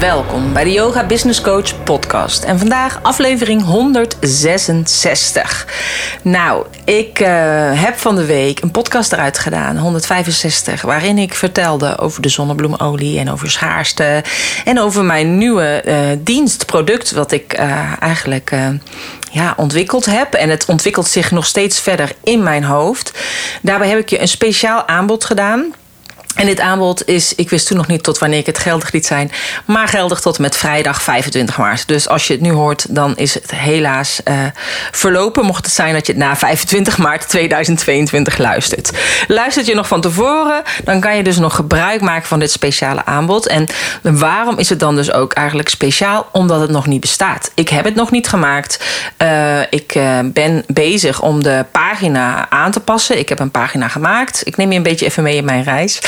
Welkom bij de Yoga Business Coach podcast. En vandaag aflevering 166. Nou, ik uh, heb van de week een podcast eruit gedaan, 165, waarin ik vertelde over de zonnebloemolie en over schaarste en over mijn nieuwe uh, dienstproduct, wat ik uh, eigenlijk ja, ontwikkeld heb. En het ontwikkelt zich nog steeds verder in mijn hoofd. Daarbij heb ik je een speciaal aanbod gedaan. En dit aanbod is, ik wist toen nog niet tot wanneer ik het geldig liet zijn, maar geldig tot met vrijdag 25 maart. Dus als je het nu hoort, dan is het helaas uh, verlopen. Mocht het zijn dat je het na 25 maart 2022 luistert. Luistert je nog van tevoren, dan kan je dus nog gebruik maken van dit speciale aanbod. En waarom is het dan dus ook eigenlijk speciaal? Omdat het nog niet bestaat. Ik heb het nog niet gemaakt. Uh, ik uh, ben bezig om de pagina aan te passen. Ik heb een pagina gemaakt. Ik neem je een beetje even mee in mijn reis.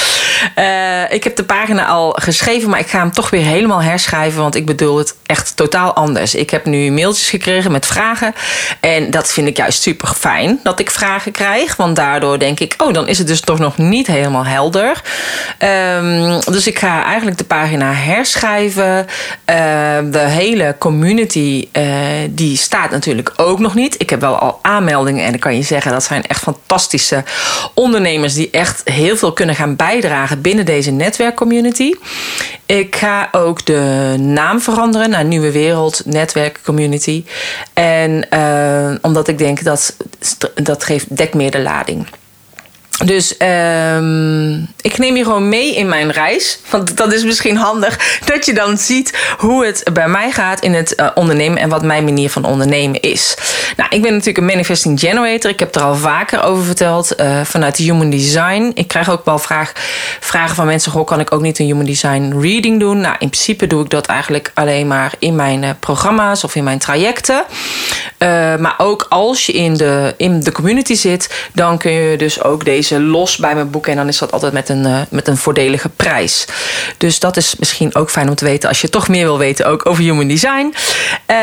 Uh, ik heb de pagina al geschreven, maar ik ga hem toch weer helemaal herschrijven. Want ik bedoel het echt totaal anders. Ik heb nu mailtjes gekregen met vragen. En dat vind ik juist super fijn dat ik vragen krijg. Want daardoor denk ik, oh, dan is het dus toch nog niet helemaal helder. Um, dus ik ga eigenlijk de pagina herschrijven. Uh, de hele community, uh, die staat natuurlijk ook nog niet. Ik heb wel al aanmeldingen en dan kan je zeggen, dat zijn echt fantastische ondernemers die echt heel veel kunnen gaan bijdragen bijdragen binnen deze netwerkcommunity. Ik ga ook de naam veranderen naar Nieuwe Wereld Netwerk Community. En uh, omdat ik denk dat dat geeft, dekt meer de lading. Dus um, ik neem je gewoon mee in mijn reis. Want dat is misschien handig dat je dan ziet hoe het bij mij gaat in het uh, ondernemen en wat mijn manier van ondernemen is. Nou, ik ben natuurlijk een manifesting generator. Ik heb er al vaker over verteld uh, vanuit Human Design. Ik krijg ook wel vraag, vragen van mensen: Goh, kan ik ook niet een Human Design reading doen? Nou, in principe doe ik dat eigenlijk alleen maar in mijn uh, programma's of in mijn trajecten. maar ook als je in de, in de community zit, dan kun je dus ook deze los bij mijn boeken. En dan is dat altijd met een, uh, met een voordelige prijs. Dus dat is misschien ook fijn om te weten als je toch meer wil weten ook over human design. Uh,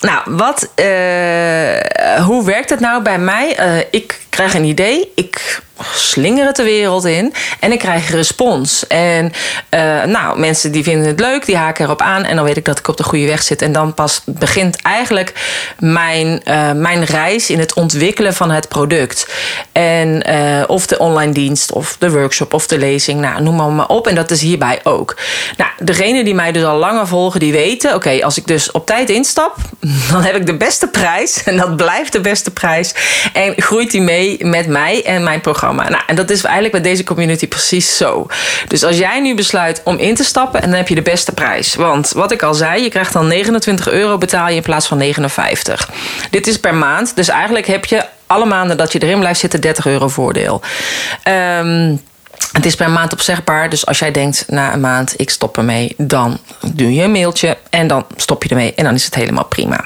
nou, wat, uh, hoe werkt het nou bij mij? Uh, ik krijg een idee. Ik slinger het de wereld in en ik krijg respons. En uh, nou, mensen die vinden het leuk, die haken erop aan en dan weet ik dat ik op de goede weg zit. En dan pas begint eigenlijk mijn, uh, mijn reis in het ontwikkelen van het product. En uh, of de online dienst, of de workshop, of de lezing, nou, noem maar, maar op. En dat is hierbij ook. Nou, degenen die mij dus al langer volgen, die weten, oké, als ik dus op tijd instap, dan heb ik de beste prijs en dat blijft de beste prijs. En groeit die mee met mij en mijn programma. Nou, en dat is eigenlijk bij deze community precies zo. Dus als jij nu besluit om in te stappen, en dan heb je de beste prijs. Want wat ik al zei, je krijgt dan 29 euro betaal je in plaats van 59. Dit is per maand. Dus eigenlijk heb je alle maanden dat je erin blijft zitten 30 euro voordeel. Um, het is per maand opzegbaar. Dus als jij denkt na een maand ik stop ermee, dan doe je een mailtje en dan stop je ermee en dan is het helemaal prima.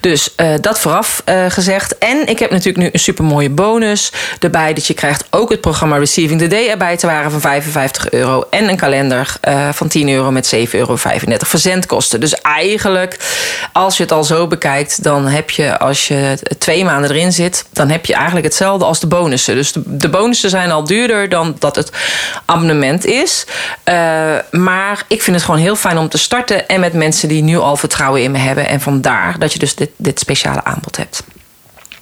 Dus uh, dat vooraf uh, gezegd. En ik heb natuurlijk nu een super mooie bonus erbij. Dat je krijgt ook het programma Receiving the Day erbij te waren van 55 euro. En een kalender uh, van 10 euro met 7,35 euro verzendkosten. Dus eigenlijk, als je het al zo bekijkt, dan heb je als je twee maanden erin zit, dan heb je eigenlijk hetzelfde als de bonussen. Dus de, de bonussen zijn al duurder dan dat het abonnement is. Maar ik vind het gewoon heel fijn om te starten en met mensen die nu al vertrouwen in me hebben. En vandaar dat je dus dit, dit speciale aanbod hebt.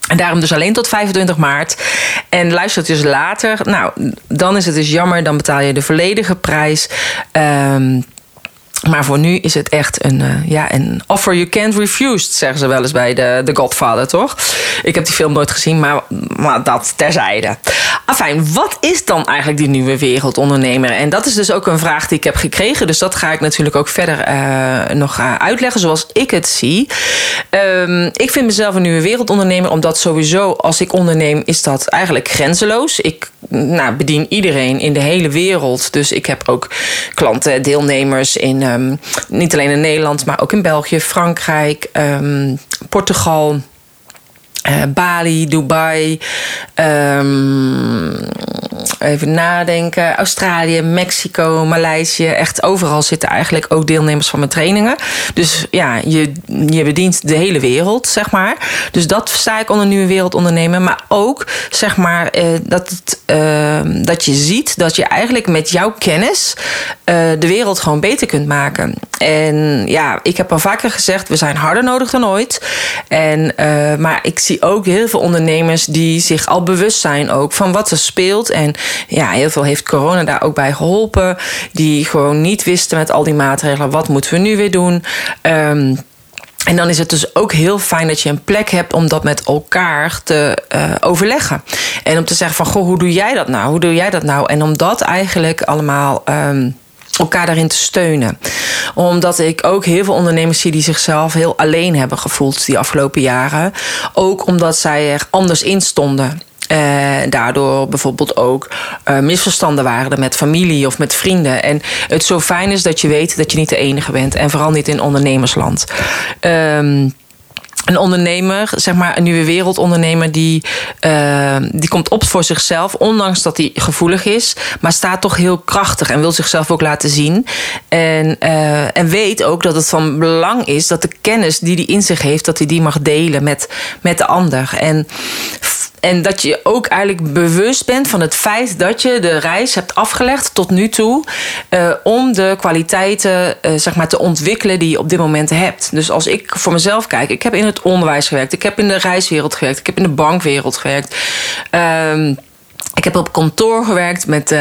En daarom dus alleen tot 25 maart. En luistert dus later. Nou, dan is het dus jammer. Dan betaal je de volledige prijs. Um, maar voor nu is het echt een, uh, ja, een offer you can't refuse, zeggen ze wel eens bij de, The Godfather, toch? Ik heb die film nooit gezien, maar, maar dat terzijde. Afijn, wat is dan eigenlijk die nieuwe wereldondernemer? En dat is dus ook een vraag die ik heb gekregen. Dus dat ga ik natuurlijk ook verder uh, nog uh, uitleggen zoals ik het zie. Um, ik vind mezelf een nieuwe wereldondernemer, omdat sowieso als ik onderneem, is dat eigenlijk grenzeloos. Ik nou, bedien iedereen in de hele wereld. Dus ik heb ook klanten, deelnemers in um, niet alleen in Nederland, maar ook in België, Frankrijk, um, Portugal. uh, Bali, Dubai, um, even nadenken, Australië, Mexico, Maleisië. Echt overal zitten eigenlijk ook deelnemers van mijn trainingen. Dus ja, je, je bedient de hele wereld, zeg maar. Dus dat sta ik onder nieuwe wereld ondernemen. Maar ook, zeg maar, uh, dat, het, uh, dat je ziet dat je eigenlijk met jouw kennis de wereld gewoon beter kunt maken. En ja, ik heb al vaker gezegd, we zijn harder nodig dan ooit. En, maar ik zie ook heel veel ondernemers die zich al bewust zijn ook van wat er speelt. En ja, heel veel heeft corona daar ook bij geholpen. Die gewoon niet wisten met al die maatregelen, wat moeten we nu weer doen? Um, en dan is het dus ook heel fijn dat je een plek hebt om dat met elkaar te uh, overleggen. En om te zeggen van, goh, hoe doe jij dat nou? Hoe doe jij dat nou? En om dat eigenlijk allemaal um, elkaar daarin te steunen. Omdat ik ook heel veel ondernemers zie die zichzelf heel alleen hebben gevoeld die afgelopen jaren. Ook omdat zij er anders in stonden. Uh, daardoor bijvoorbeeld ook uh, misverstanden waren met familie of met vrienden. En het zo fijn is dat je weet dat je niet de enige bent. En vooral niet in ondernemersland. Um, een ondernemer, zeg maar een nieuwe wereldondernemer, die, uh, die komt op voor zichzelf, ondanks dat hij gevoelig is, maar staat toch heel krachtig en wil zichzelf ook laten zien. En, en weet ook dat het van belang is dat de kennis die hij in zich heeft, dat hij die mag delen met, met de ander. En en dat je ook eigenlijk bewust bent van het feit dat je de reis hebt afgelegd tot nu toe. Uh, om de kwaliteiten uh, zeg maar, te ontwikkelen die je op dit moment hebt. Dus als ik voor mezelf kijk, ik heb in het onderwijs gewerkt, ik heb in de reiswereld gewerkt, ik heb in de bankwereld gewerkt. Um, ik heb op kantoor gewerkt met, uh,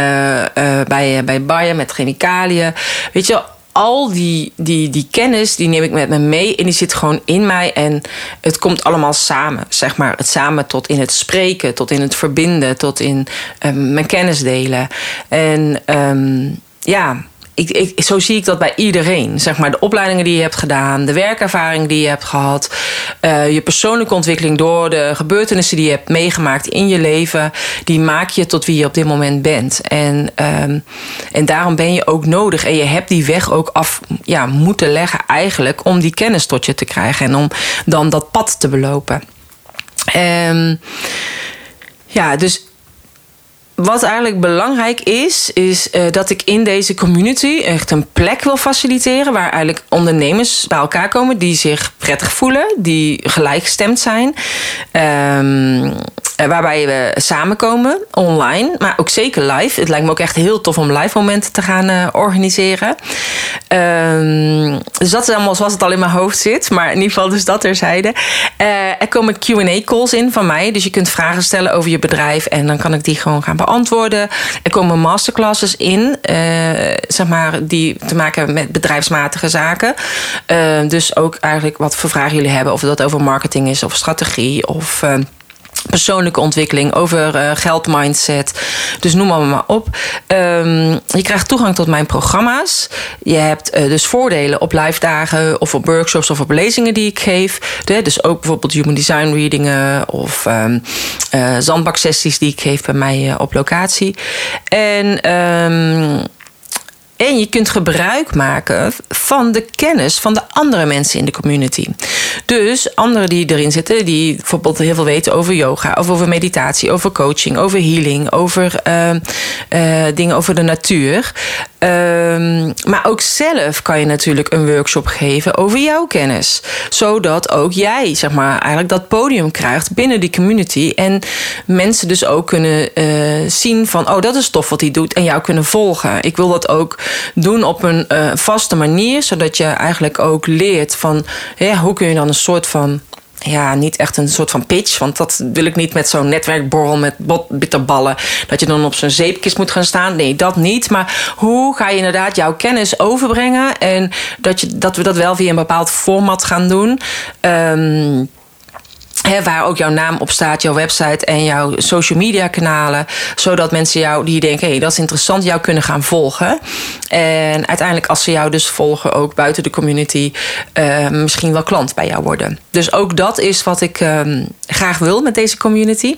bij, bij Bayer met chemicaliën. Weet je, al die, die, die kennis, die neem ik met me mee en die zit gewoon in mij. En het komt allemaal samen, zeg maar. Het samen tot in het spreken, tot in het verbinden, tot in um, mijn kennis delen. En um, ja, ik, zo zie ik dat bij iedereen. Zeg maar, de opleidingen die je hebt gedaan, de werkervaring die je hebt gehad, uh, je persoonlijke ontwikkeling door de gebeurtenissen die je hebt meegemaakt in je leven, die maak je tot wie je op dit moment bent. En, um, en daarom ben je ook nodig. En je hebt die weg ook af ja, moeten leggen, eigenlijk, om die kennis tot je te krijgen en om dan dat pad te belopen. Um, ja, dus wat eigenlijk belangrijk is, is uh, dat ik in deze community echt een plek wil faciliteren waar eigenlijk ondernemers bij elkaar komen die zich prettig voelen, die gelijkgestemd zijn. Um, waarbij we samenkomen online, maar ook zeker live. Het lijkt me ook echt heel tof om live momenten te gaan uh, organiseren. Um, dus dat is allemaal zoals het al in mijn hoofd zit, maar in ieder geval dus dat terzijde. Uh, er komen Q&A calls in van mij, dus je kunt vragen stellen over je bedrijf en dan kan ik die gewoon gaan beantwoorden. Er komen masterclasses in, uh, zeg maar, die te maken hebben met bedrijfsmatige zaken. Uh, dus ook eigenlijk wat voor vragen jullie hebben, of dat over marketing is of strategie of persoonlijke ontwikkeling, over uh, geldmindset. Dus noem maar, maar op. Um, je krijgt toegang tot mijn programma's. Je hebt uh, dus voordelen op live dagen of op workshops of op lezingen die ik geef. De, dus ook bijvoorbeeld human design readingen of um, uh, zandbaksessies die ik geef bij mij op locatie. En um, en je kunt gebruik maken van de kennis van de andere mensen in de community. Dus anderen die erin zitten, die bijvoorbeeld heel veel weten over yoga, of over meditatie, over coaching, over healing, over uh, uh, dingen over de natuur. Um, maar ook zelf kan je natuurlijk een workshop geven over jouw kennis. Zodat ook jij, zeg maar, eigenlijk dat podium krijgt binnen die community. En mensen dus ook kunnen uh, zien van, oh, dat is tof wat hij doet. En jou kunnen volgen. Ik wil dat ook doen op een uh, vaste manier. Zodat je eigenlijk ook leert van, ja, hoe kun je dan een soort van ja, niet echt een soort van pitch. Want dat wil ik niet met zo'n netwerkborrel met bitterballen. Dat je dan op zo'n zeepkist moet gaan staan. Nee, dat niet. Maar hoe ga je inderdaad jouw kennis overbrengen? En dat, je, dat we dat wel via een bepaald format gaan doen. Um, Waar ook jouw naam op staat, jouw website en jouw social media kanalen. Zodat mensen jou die denken, hé, hey, dat is interessant, jou kunnen gaan volgen. En uiteindelijk als ze jou dus volgen, ook buiten de community, uh, misschien wel klant bij jou worden. Dus ook dat is wat ik uh, graag wil met deze community.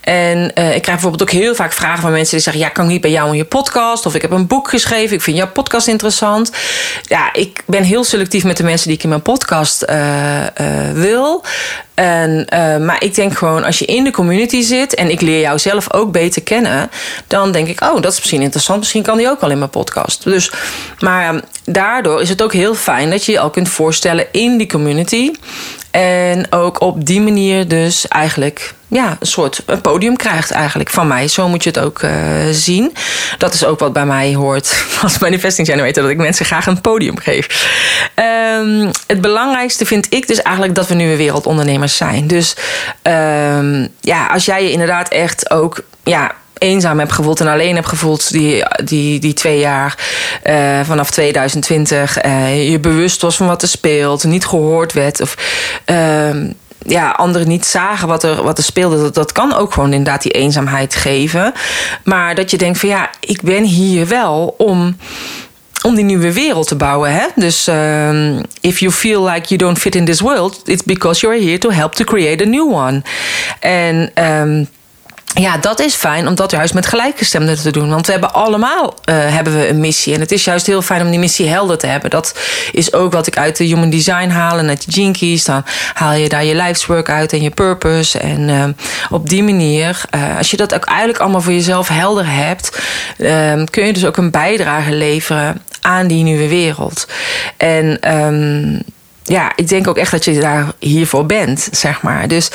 En ik krijg bijvoorbeeld ook heel vaak vragen van mensen die zeggen: Ja, kan ik niet bij jou in je podcast? Of ik heb een boek geschreven, ik vind jouw podcast interessant. Ja, ik ben heel selectief met de mensen die ik in mijn podcast wil. En, uh, maar ik denk gewoon, als je in de community zit en ik leer jou zelf ook beter kennen, dan denk ik, oh, dat is misschien interessant. Misschien kan die ook wel in mijn podcast. Dus, maar daardoor is het ook heel fijn dat je je al kunt voorstellen in die community. En ook op die manier dus eigenlijk ja, een soort een podium krijgt eigenlijk van mij. Zo moet je het ook uh, zien. Dat is ook wat bij mij hoort als manifesting generator. Dat ik mensen graag een podium geef. Um, het belangrijkste vind ik dus eigenlijk dat we nu weer wereldondernemers zijn. Dus um, ja, als jij je inderdaad echt ook... Ja, eenzaam heb gevoeld en alleen heb gevoeld die, die, die twee jaar uh, vanaf 2020. Uh, je bewust was van wat er speelt, niet gehoord werd. Of uh, ja, anderen niet zagen wat er, wat er speelde. Dat, dat kan ook gewoon inderdaad die eenzaamheid geven. Maar dat je denkt van ja, ik ben hier wel om om die nieuwe wereld te bouwen. Hè? Dus um, if you feel like you don't fit in this world, it's because you're here to help to create a new one. En um, ja, dat is fijn om dat juist met gelijkgestemden te doen. Want we hebben allemaal uh, hebben we een missie. En het is juist heel fijn om die missie helder te hebben. Dat is ook wat ik uit de Human Design haal en uit de Keys. Dan haal je daar je life's uit en je purpose. En uh, op die manier, uh, als je dat ook eigenlijk allemaal voor jezelf helder hebt... Ehm, kun je dus ook een bijdrage leveren aan die nieuwe wereld. En... Um, ja, ik denk ook echt dat je daar hiervoor bent, zeg maar. Dus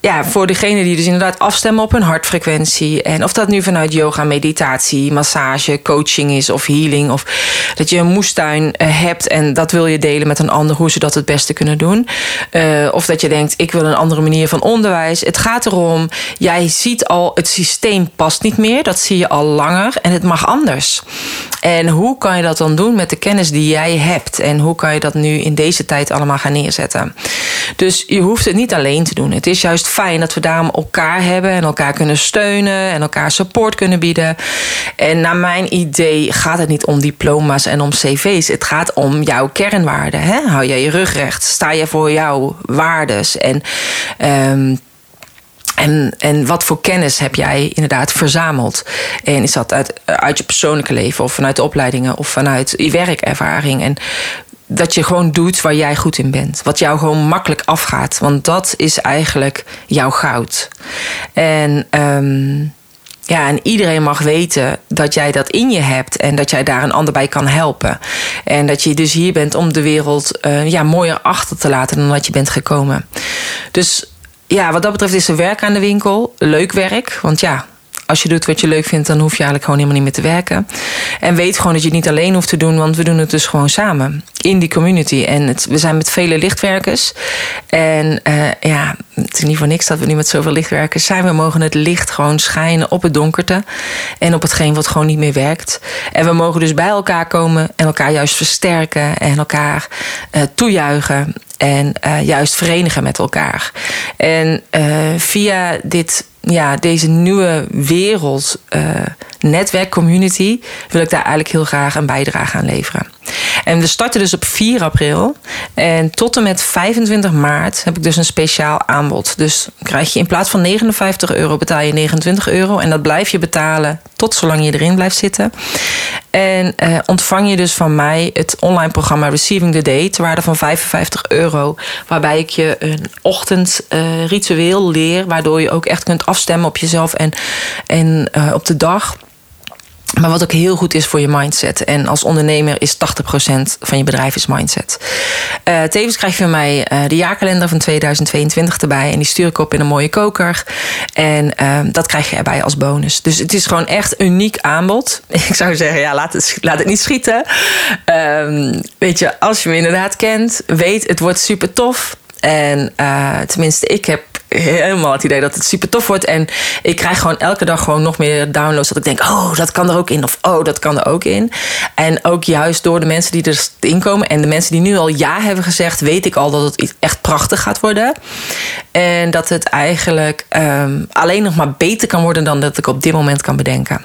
ja, voor degene die dus inderdaad afstemmen op hun hartfrequentie. En of dat nu vanuit yoga, meditatie, massage, coaching is of healing. Of dat je een moestuin eh, hebt en dat wil je delen met een ander, hoe ze dat het beste kunnen doen. Uh, of dat je denkt, ik wil een andere manier van onderwijs. Het gaat erom, jij ziet al, het systeem past niet meer. Dat zie je al langer en het mag anders. En hoe kan je dat dan doen met de kennis die jij hebt? En hoe kan je dat nu in deze tijd allemaal gaan neerzetten? Dus je hoeft het niet alleen te doen. Het is juist fijn dat we daarom elkaar hebben en elkaar kunnen steunen en elkaar support kunnen bieden. En naar mijn idee gaat het niet om diploma's en om cv's. Het gaat om jouw kernwaarden. Hè? Hou jij je rug recht? Sta je voor jouw waardes? En um, en, en wat voor kennis heb jij inderdaad verzameld? En is dat uit, uit je persoonlijke leven of vanuit de opleidingen of vanuit je werkervaring? En dat je gewoon doet waar jij goed in bent. Wat jou gewoon makkelijk afgaat. Want dat is eigenlijk jouw goud. En. Um, ja, en iedereen mag weten dat jij dat in je hebt en dat jij daar een ander bij kan helpen. En dat je dus hier bent om de wereld uh, ja, mooier achter te laten dan dat je bent gekomen. Dus ja, wat dat betreft is er werk aan de winkel. Leuk werk. Want ja, als je doet wat je leuk vindt, dan hoef je eigenlijk gewoon helemaal niet meer te werken. En weet gewoon dat je het niet alleen hoeft te doen, want we doen het dus gewoon samen in die community. En we zijn met vele lichtwerkers. En uh, ja, het is niet voor niks dat we nu met zoveel lichtwerkers zijn. We mogen het licht gewoon schijnen op het donkerte en op hetgeen wat gewoon niet meer werkt. En we mogen dus bij elkaar komen en elkaar juist versterken en elkaar uh, toejuichen en uh, juist verenigen met elkaar. En via dit, ja, deze nieuwe wereld, uh, netwerkcommunity, wil ik daar eigenlijk heel graag een bijdrage aan leveren. En we starten dus op 4 april. En tot en met 25 maart heb ik dus een speciaal aanbod. Dus krijg je in plaats van 59 euro betaal je 29 euro. En dat blijf je betalen tot zolang je erin blijft zitten. En uh, ontvang je dus van mij het online programma Receiving the Day ter waarde van 55 euro. Waarbij ik je een ochtendritueel uh, leer. Waardoor je ook echt kunt afstemmen op jezelf en, en uh, op de dag. Maar wat ook heel goed is voor je mindset. En als ondernemer is 80% van je bedrijf is mindset. Uh, tevens krijg je van mij uh, de jaarkalender van 2022 erbij. En die stuur ik op in een mooie koker. En uh, dat krijg je erbij als bonus. Dus het is gewoon echt uniek aanbod. Ik zou zeggen, ja, laat het, laat het niet schieten. Um, weet je, als je me inderdaad kent, weet het wordt super tof. En tenminste, ik heb helemaal het idee dat het super tof wordt. En ik krijg gewoon elke dag gewoon nog meer downloads. Dat ik denk, oh, dat kan er ook in. Of oh, dat kan er ook in. En ook juist door de mensen die erin komen. En de mensen die nu al ja hebben gezegd, weet ik al dat het echt prachtig gaat worden. En dat het eigenlijk um, alleen nog maar beter kan worden dan dat ik op dit moment kan bedenken.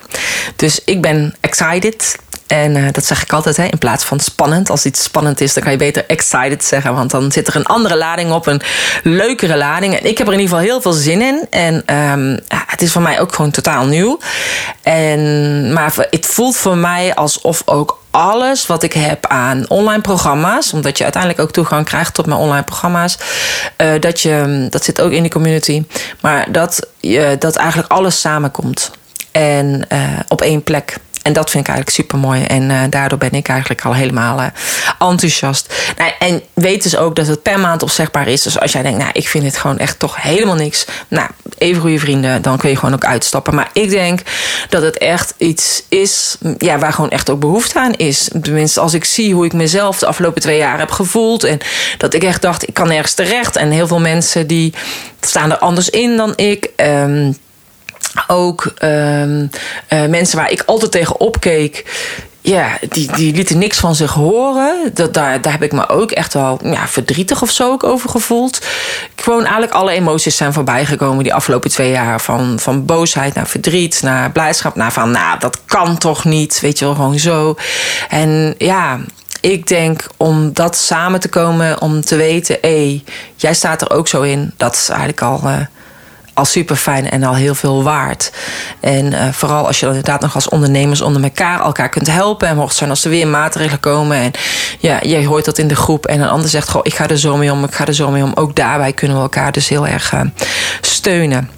Dus ik ben excited. En uh, dat zeg ik altijd, hè, in plaats van spannend. Als iets spannend is, dan kan je beter excited zeggen. Want dan zit er een andere lading op, een leukere lading. En ik heb er in ieder geval heel veel zin in. En um, ja, het is voor mij ook gewoon totaal nieuw. En, maar het voelt voor mij alsof ook alles wat ik heb aan online programma's, omdat je uiteindelijk ook toegang krijgt tot mijn online programma's, uh, dat, je, dat zit ook in die community, maar dat, dat eigenlijk alles samenkomt en uh, op één plek. En dat vind ik eigenlijk super mooi. En uh, daardoor ben ik eigenlijk al helemaal uh, enthousiast. Nou, en weet dus ook dat het per maand opzegbaar is. Dus als jij denkt, nou, ik vind het gewoon echt toch helemaal niks. Nou, even goede vrienden, dan kun je gewoon ook uitstappen. Maar ik denk dat het echt iets is ja, waar gewoon echt ook behoefte aan is. Tenminste, als ik zie hoe ik mezelf de afgelopen twee jaar heb gevoeld. En dat ik echt dacht, ik kan nergens terecht. En heel veel mensen die staan er anders in dan ik. Um, ook um, uh, mensen waar ik altijd tegen opkeek. Ja, die, die lieten niks van zich horen. Dat, daar, daar heb ik me ook echt wel ja, verdrietig of zo ook over gevoeld. Gewoon eigenlijk alle emoties zijn voorbij gekomen die afgelopen twee jaar. Van, van boosheid naar verdriet, naar blijdschap. Naar van, nou, dat kan toch niet. Weet je wel, gewoon zo. En ja, ik denk om dat samen te komen, om te weten, hé, jij staat er ook zo in. Dat is eigenlijk al. Uh, al super fijn en al heel veel waard. En uh, vooral als je dan inderdaad nog als ondernemers onder elkaar elkaar kunt helpen. En mocht zijn als er weer maatregelen komen. En ja, jij hoort dat in de groep. En een ander zegt: Goh, ik ga er zo mee om, ik ga er zo mee om. Ook daarbij kunnen we elkaar dus heel erg uh, steunen.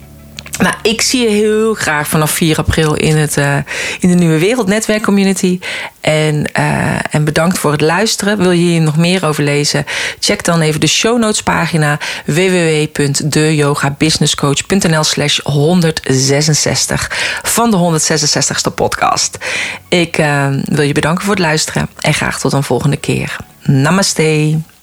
Nou, ik zie je heel graag vanaf 4 april in, het, uh, in de Nieuwe Wereld Netwerk Community. En, uh, en bedankt voor het luisteren. Wil je hier nog meer over lezen? Check dan even de show notes pagina www.deyogabusinesscoach.nl slash 166 van de 166ste podcast. Ik uh, wil je bedanken voor het luisteren en graag tot een volgende keer. Namaste.